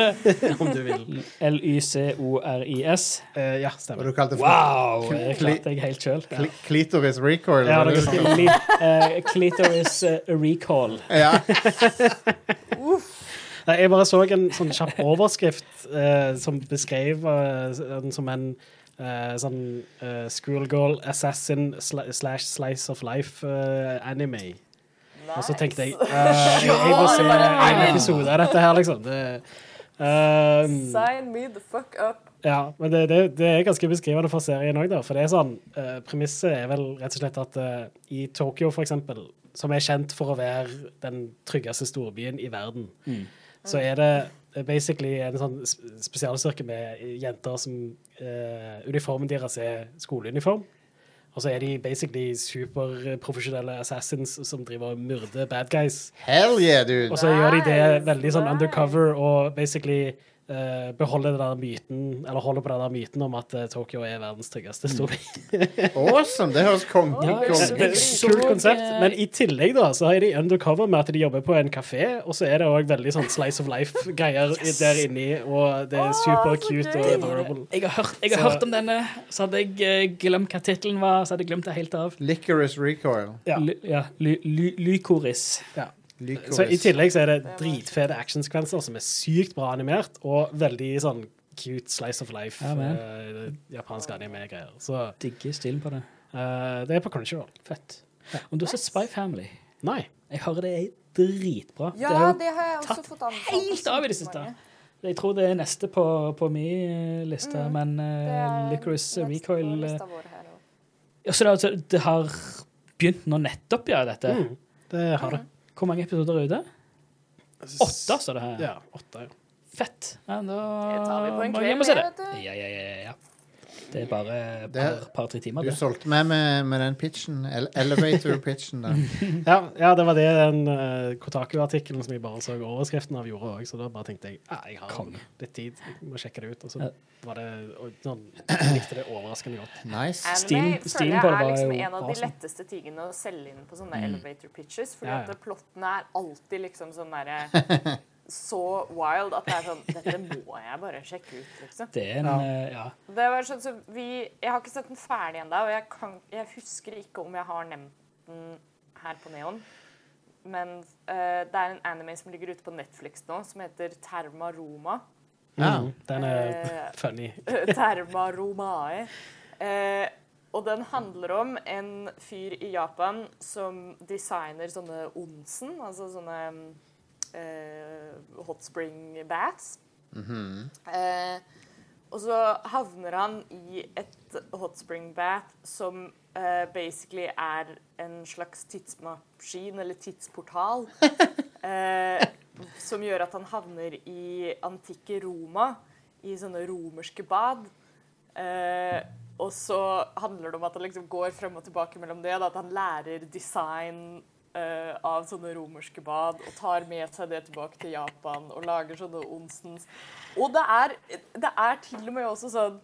om du vil. L-Y-C-O-R-I-S. Uh, ja, Hva Og du kalte for Wow! Jeg klarte jeg helt sjøl. Kli Klitoris recoil. Ja, det er Klitoris eh, eh, recall. ja. Nei, jeg bare så en sånn kjapp overskrift uh, som beskrev uh, den som en eh, sånn uh, schoolgirl assassin sla slash slice of life-anime. Og så tenkte jeg eh, jeg, må se en episode av dette her, liksom. Det, eh, Sign me the fuck up. ja, men det, det, det er ganske beskrivende for serien òg. For det er sånn eh, Premisset er vel rett og slett at eh, i Tokyo, for eksempel, som er kjent for å være den tryggeste storbyen i verden, så er det eh, basically en sånn spesialstyrke med jenter som uh, Uniformen deres er skoleuniform. Og så er de basically superprofesjonelle assassins som driver og myrder bad guys. Hell yeah, dude. Og så gjør de det veldig sånn nice. undercover og basically beholder den der myten, eller holder på den der myten om at uh, Tokyo er verdens tryggeste storby. Awesome. Det høres kong Ja, Det er jeg et så, Kult konsept. eh, Men i tillegg da, så er de undercover med at de jobber på en kafé, og så er det òg veldig sånn slice of life-greier yes. der inni, og det er Åh, super cute og adorable. Jeg har hørt, jeg har hørt om denne, så hadde jeg eh, glemt hva tittelen var. Så hadde jeg glemt det helt av. Licorice recoil. Ja. Ly, ja, ly, ly, Lykoris. Ja. Så i tillegg så er det dritfete actionsekvenser som er sykt bra animert, og veldig sånn cute slice of life, Ja, eh, japansk anime-greier. Så Digger stilen på det. Uh, det er på Crunchyroll. Fett. Om du har sett Spy Family Nei. Jeg hører det er dritbra. Ja, det har det har jeg også tatt fått anbefalt. helt av i det siste. Jeg tror det er neste på, på min eh, liste, Mm, men uh, Licorice Recoil ja, Så det, altså- det har begynt nå nettopp, ja, dette. Mm, det har det. Hvor mange episoder er ute? Åtte, står det her. Ja, åtte. ja. Fett. Ja, da Det tar vi på en kveld, jeg hjem se det. Ja, ja, ja, ja. Det er bare et Det- par, par-tre timer, Du det. solgte meg med, med den pitchen. Ele Elevator-pitchen der. Ja, ja, det var det den uh, Kotaku-artikkelen som jeg bare så overskriften av gjorde òg, så da bare tenkte jeg ja, jeg har Konge. litt tid, jeg må sjekke det ut. Og så Ja. var det og, sånn, Jeg likte det overraskende godt. Nice. Anime Steam, var på det er var liksom en av de letteste tingene å selge inn på sånne elevator pitches. Fordi Ja, ja. at plottene er alltid liksom sånn derre Så wild at det er sånn Dette må jeg bare sjekke ut, liksom. Det er en Ja. eh, Ja. Det var sånn så vi, Jeg har ikke sett den ferdig ennå, og jeg, kan, jeg husker ikke om jeg har nevnt den her på Neon. Men uh, det er en anime som ligger ute på Netflix nå, som heter Terma Roma. Ja. Mm, den er uh, funny. Terma Romae. Uh, og den handler om en fyr i Japan som designer sånne onsen, altså sånne eh, hot spring baths. eh, og så havner han i et hot spring bath som eh, basically er en slags tidsmaskin, eller tidsportal. eh, som gjør at han havner i antikke Roma, i sånne romerske bad. Eh, og så handler det om at han liksom går frem og tilbake mellom det. Da, at han lærer design eh, av sånne romerske bad og tar med seg det tilbake til Japan og lager sånne onsens. Og det er, det er til og med også sånn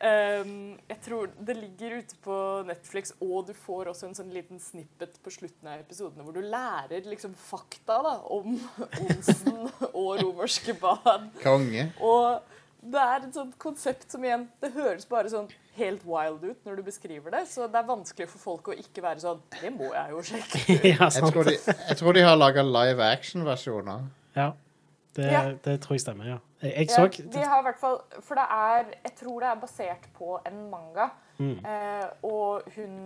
um, Jeg tror det ligger ute på Netflix, og du får også en sånn liten snippet på slutten av episodene hvor du lærer liksom fakta da, om onsen og romerske bad. Konge. Og det er et sånt konsept som igjen Det høres bare sånn helt wild ut når du beskriver det, så det er vanskelig for folk å ikke være sånn Det må jeg jo sjekke. ja, Jeg tror de, jeg tror de har laga live action-versjoner. Ja. Det, Ja. det tror jeg stemmer, ja. Jeg, jeg Ja, så de har i hvert fall For det er Jeg tror det er basert på en manga. Mm. Eh, og hun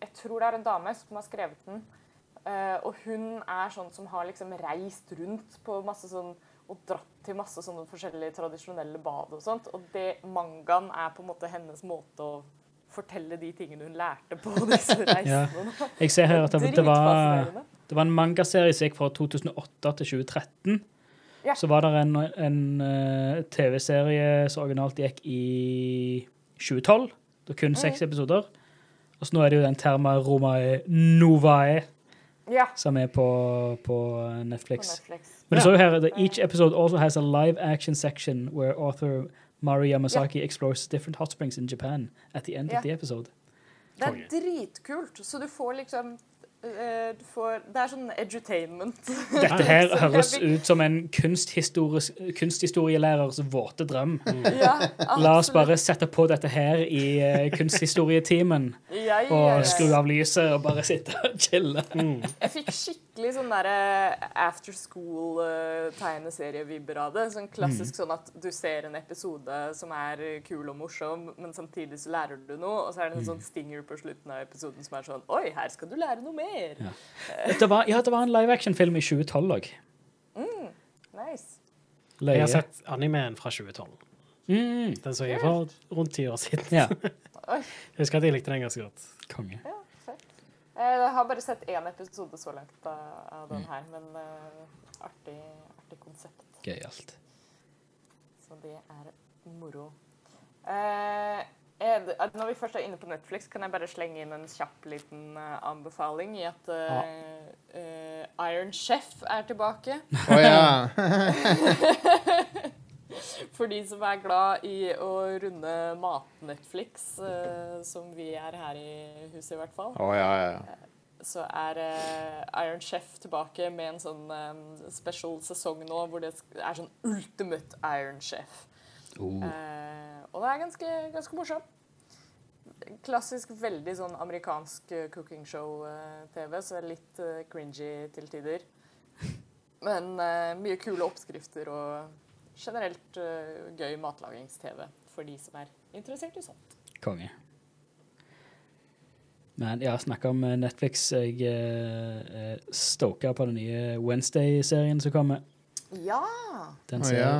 Jeg tror det er en dame som har skrevet den. Eh, og hun er sånn som har liksom reist rundt på masse sånn og dratt til masse sånne forskjellige tradisjonelle bad og sånt. Og det mangaen er på en måte hennes måte å fortelle de tingene hun lærte på disse reisene. ja. Jeg ser her at det, det, var, det var en mangaserie som gikk fra 2008 til 2013. Ja. Så var det en, en uh, TV-serie som originalt gikk i 2012. Det var kun seks episoder. Og så nå er det jo den Terma Romae Novae Ja, som er på, på på Netflix. Men det står jo her that each episode also has a live action section where author Mari Yamasaki explores different hot springs in Japan at the end yeah. of the episode. Det er dritkult. Så du får liksom får, Det er sånn edutainment. Dette her høres ut som en kunsthistorielærers våte drøm. Ja, La oss bare sette på dette her i eh, kunsthistorietimen Ja, ja, og skru av lyset og bare sitte og chille. Jeg fikk skikkelig sånn derre after school-tegneserievibber av det. Sånn klassisk sånn at du ser en episode som er eh, kul og morsom, men samtidig så lærer du noe, og så er det en sånn stinger på slutten av episoden som er sånn Oi, her skal du lære noe mer. Ja. Det var, ja, det var en live action-film i 2012 òg. Nice. Jeg har sett animeen fra 2012. Mm. Den så jeg for rundt ti år siden. Ja. Jeg husker at jeg likte den ganske godt. Konge. ja, fett. Jeg har bare sett én episode så langt av, den her, men uh, artig, artig konsept. Gøyalt. Så det er moro. Eh, at når vi først er inne på Netflix, kan jeg bare slenge inn en kjapp liten eh, anbefaling i at eh, uh, Iron Chef er tilbake. Å ja. For de som er glad i å runde mat-Netflix, uh, som vi er her i huset i hvert fall, oh, ja, ja. så er eh, Iron Chef tilbake med en sånn um, special sesong nå hvor det er sånn ultimate Iron Chef. Oh. Eh, og det er ganske, ganske morsomt. Klassisk veldig sånn amerikansk eh, cooking show-TV, så det er litt eh, cringy til tider. Men eh, mye kule oppskrifter og generelt uh, gøy matlagings-TV for de som er interessert i sånt. Konge. Men ja, snakka om eh, Netflix. Jeg eh, stoka på den nye Wednesday-serien som kommer. Ja! Den ser oh, ja.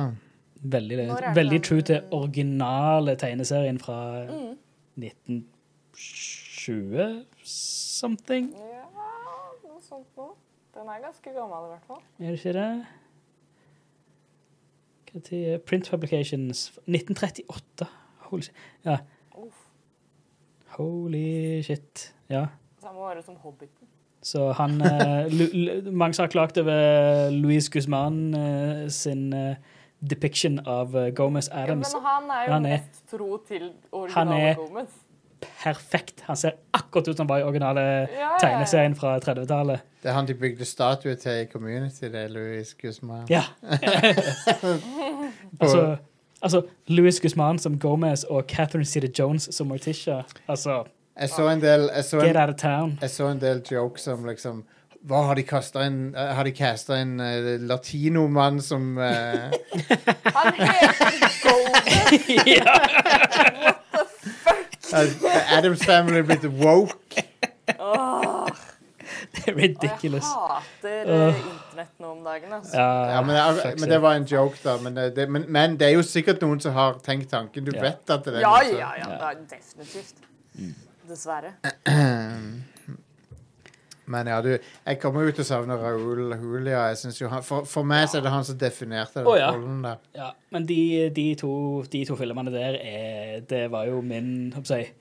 Veldig, veldig true til originale tegneserien fra Mm. 1920 something. Ja, noe sånt noe. Den er ganske gammel i hvert fall. Er det ikke det? Tid Print Publications 1938. Holy shit. Ja. Holy shit. Ja. Samme året som Hobbiten. Så han eh, Mange har klagt over Louise Guzman eh, sin eh, depiction av eh, Gomez Ja, men han er jo Han er- mest tro til Han originale Gomez. Perfekt. Han ser akkurat ut som han var i originale Ja, ja, ja. tegneserien fra 30-tallet. Det er han de bygde statue til i Community, det er Louis Guzman. Ja. altså, altså Louis Guzman som Gomez og Catherine Cedar Jones som Morticia. Altså, Jeg så en del Jeg så get out of town. jeg så en del jokes om liksom hva har de kasta inn eh, Har de casta en uh, latinomann som uh... Han heter Golden! ja. fuck Adams Family blitt woke? Åh, Det er og ridiculous. jeg hater uh, internett nå om dagen. Altså. Ja, Ja, men, det, men det var en joke, da. Men det, men, men det er jo sikkert noen som har tenkt tanken. Du Ja. vet at det er Ja, ja, ja, ja. Er definitivt. Dessverre. Men ja, du, jeg kommer jo til å savne Raúl Julia. Jeg synes jo han, for, for meg så er det han som definerte den oh, ja. rollen der. Ja, men de, de, to, de to filmene der er, Det var jo min håper jeg,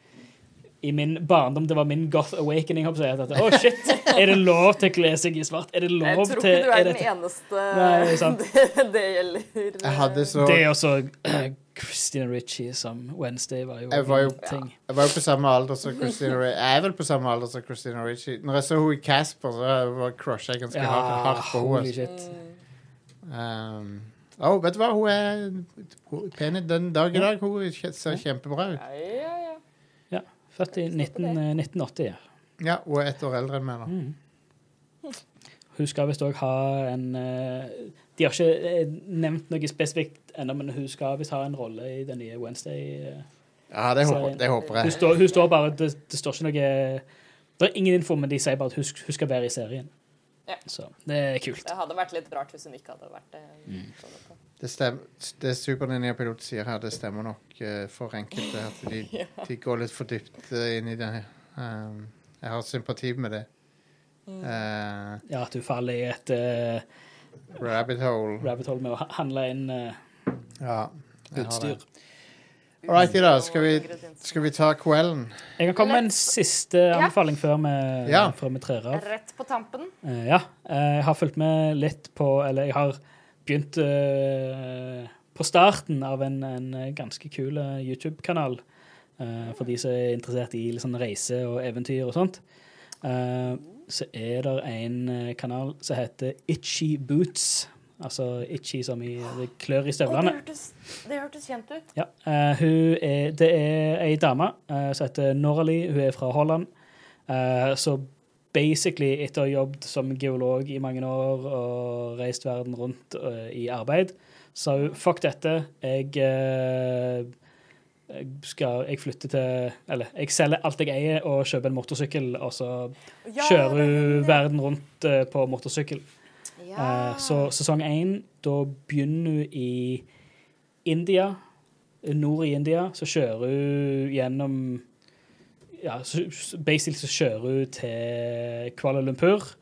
I min barndom det var min goth awakening. at, oh shit, Er det lov til å kle seg i svart? Er det Jeg tror tror til ikke du er den eneste Nei, det, det gjelder. Jeg hadde så Det er også Christina Ritchie som Wednesday var jo Jeg var jo- ting. Jeg var jo på samme alder som Christina Ricci. Jeg er vel på samme alder som Christina Ricci. Når jeg så henne i Casper, så var crusha jeg ganske Ja, hardt, på henne. shit. Um, oh, vet du hva? Hun er pen den dag i dag. Hun er- ser kjempebra ut. Ja, ja, ja. Ja, født i 19, eh, 1980. Ja. Ja, Hun er ett år eldre enn meg nå. Mm. Hun skal visst òg ha en eh, De har ikke eh, nevnt noe spesifikt ennå, men hun skal visst ha en rolle i den nye Wednesday. eh. Ja, det håper, det håper Hun jeg. står, hun står bare det, det står ikke noe Det er ingen info, men de sier bare at hun, hun skal være i serien. Ja. Så det er kult. Det hadde vært litt rart hvis hun ikke hadde vært det. Mm. Det, stem, det Superninja-pilot sier her, det stemmer nok eh, for enkelte. At de, de går litt for dypt inn i det. Um, jeg har sympati med det. Mm. Uh, Ja, at hun faller i et rabbit hole. rabbit hole med å handle inn eh, Ja, jeg har utstyr. det. All right, da. Skal vi, skal vi ta kvelden? Jeg kan komme med en siste anbefaling før vi, Ja. før vi trer av. Rett på tampen. Eh, ja. eh, jeg har fulgt med litt på Eller jeg har begynt eh, på starten av en, en ganske kul eh, YouTube-kanal. eh, for de som er interessert i litt sånn reise og eventyr og sånt. Eh, så er det en eh, kanal som heter Itchy Boots. Altså itchy som i det klør i støvlene. det, hørtes, det hørtes kjent ut. Ja, uh, er, det er ei dame uh, som heter Noraly. Hun er fra Holland. Uh, så basically, etter å ha jobbet som geolog i mange år og reist verden rundt i arbeid, så hun fuck dette, jeg jeg skal Jeg flytter til Eller jeg selger alt jeg eier og kjøper en motorsykkel, og så Ja, kjører hun verden rundt eh, på motorsykkel. Ja. Uh, Så sesong én, da begynner hun i India. Nord i India. Så kjører hun gjennom Ja, så, basically så kjører hun til Kuala Lumpur.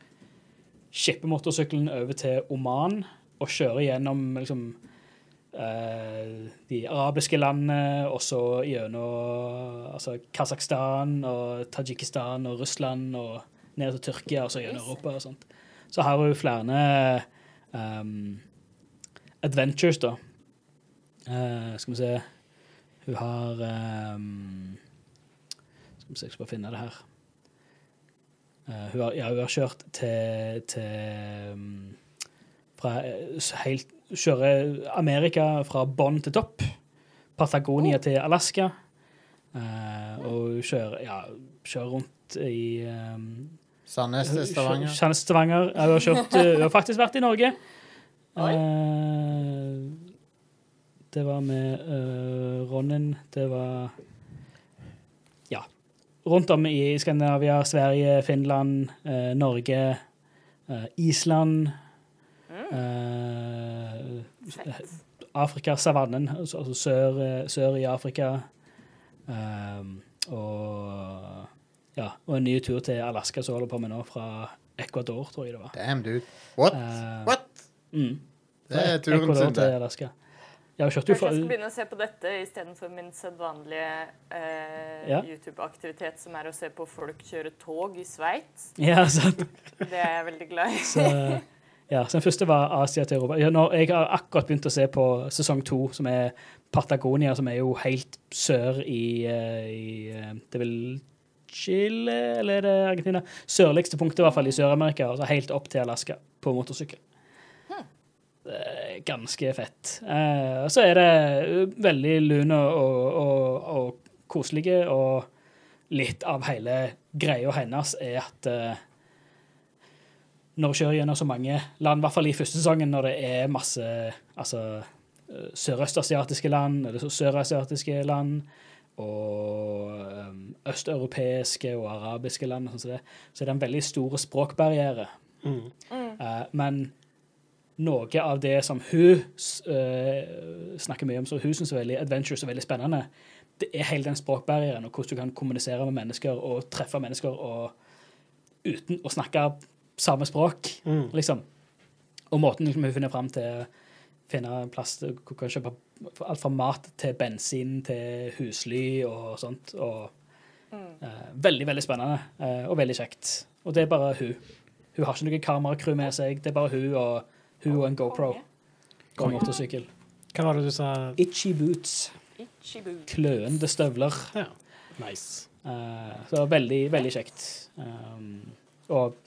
Skipper motorsykkelen over til Oman og kjører gjennom liksom de arabiske landene, og så gjennom altså, Kasakhstan og Tadsjikistan og Russland og ned til Tyrkia og så gjennom Europa og sånt. Så har hun flere um, adventures, da. Uh, skal vi se Hun har um, Skal vi se, jeg skal bare finne det her. Uh, hun, har, ja, hun har kjørt til, til um, fra eh, helt Kjører Amerika fra bånn til topp. Patagonia til Alaska. Uh, og kjøre kjører, ja, kjører rundt i um, Sandnes til Stavanger. Sandnes til Stavanger. Ja, Hun har, uh, har faktisk vært i Norge. Eh, det var med uh, Ronnen. Det var Ja. Rundt om i Skandinavia, Sverige, Finland, eh, Norge, eh, Island eh, Fett. Afrika, savannen, altså altså sør, eh, sør i Afrika. Um, og ja, og en ny tur til Alaska som holder på med nå, fra Ecuador, tror jeg det var. Damn, dude. What? Uh, What? Mm, Det er turen Ecuador sin, til. Alaska. Jeg har kjørt jo Kanskje jeg skal begynne å se på dette istedenfor min sedvanlige eh, Ja. YouTube-aktivitet, som er å se på folk kjøre tog i Sveits. Ja, sant. Det er jeg veldig glad i. Så, ja, så den første var Asia til Europa. Ja, nå, jeg har akkurat begynt å se på sesong to, som er Patagonia, som er jo helt sør i, eh, i eh, Det er vel Chile, eller er det Argentina? Sørligste punktet, i hvert fall, i Sør-Amerika. Altså helt opp til Alaska på motorsykkel. Er ganske fett. Eh, så er det veldig lune og, og, og koselige, og litt av hele greia hennes er at eh, når du kjører gjennom så mange land, i hvert fall i første sesongen, når det er masse altså, eh, sørøstasiatiske land, eller så- sørasiatiske land, og um, østeuropeiske og arabiske land, og sånn så er det en veldig stor språkbarriere. Mm. Eh, men noe av det som hun eh, snakker mye om, som hun syns er veldig adventures og veldig spennende, det er hele den språkbarrieren, og hvordan du kan kommunisere med mennesker og treffe mennesker og, uten å snakke samme språk, Mm. liksom. Og måten liksom, hun finner fram til å finne plass til kan kjøpe alt fra mat til bensin til husly og sånt. Og, eh, veldig, veldig spennende uh, og veldig kjekt. Og det er bare hun. Hun har ikke noe kameracrew med seg. Det er bare hun og, hun og en GoPro Og motorsykkel. Hva var det du sa? Itchy boots. Ichibu. Kløende støvler. Ja. Nice. Uh, så veldig, veldig kjekt. Um, og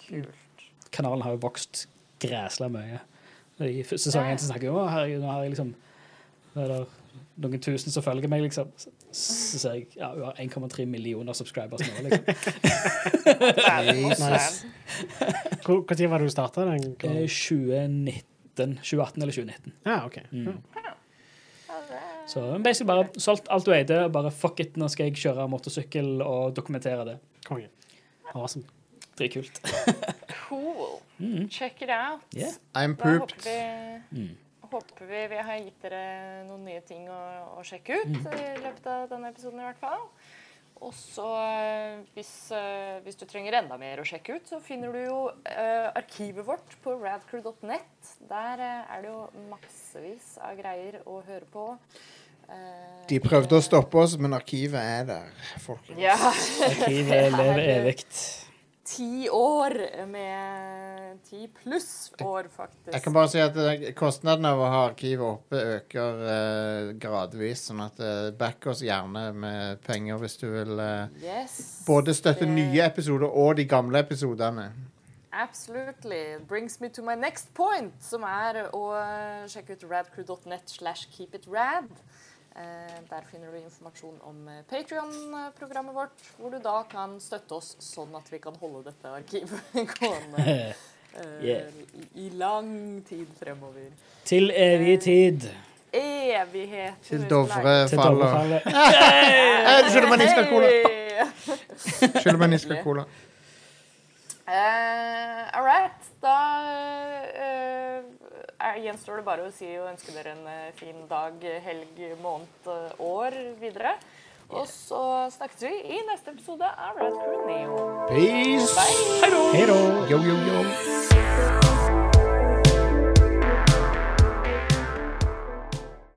kanalen har jo vokst græsla mye. I sesong én snakker jeg om herregud, nå har jeg liksom er det noen tusen som følger meg, liksom. Så, ser jeg ja, hun har 1,3 millioner subscribers nå, liksom. Når var det du starta den? Eh, 2019 2018 eller 2019. Ja, OK. Mm. Så basically bare solgt alt du eide, og bare fuck it, nå skal jeg kjøre motorsykkel og dokumentere det. Konge. Awesome. Dritkult. Cool. Mm. Check it out. Yeah. I'm Da håper pooped. vi, Mm. håper vi vi har gitt dere noen nye ting å, å sjekke ut Mm. i løpet av denne episoden i hvert fall. Og så eh, hvis, eh, hvis du trenger enda mer å sjekke ut, så finner du jo eh, arkivet vårt på radcrew.net. Der eh, er det jo massevis av greier å høre på. Eh, De prøvde å stoppe oss, men arkivet er der, folkens. Ja. Arkivet lever evig. Ti år med ti pluss år, faktisk. Jeg kan bare si at eh, kostnaden av å ha arkivet oppe øker eh, gradvis, sånn at uh, back oss gjerne med penger hvis du vil eh, Yes. både støtte det- nye episoder og de gamle episodene. Absolutely. Brings me to my next point, som er å eh, sjekke ut radcrew.net slash keepitrad. Eh, der finner du informasjon om Patrion-programmet vårt, hvor du da kan støtte oss sånn at vi kan holde dette arkivet gående eh, Yeah. i, i lang tid fremover. Til evig tid. Evighet. Til Dovre faller. Eh, Skylder meg en cola! Skylder meg en cola. Eh, all right. Da eh, er, gjenstår det bare å si og ønske dere en eh, fin dag, helg, måned, eh, år videre. Og så snakkes vi i neste episode av Red Crew Neo. Peace! Hei då! Yo, yo, yo.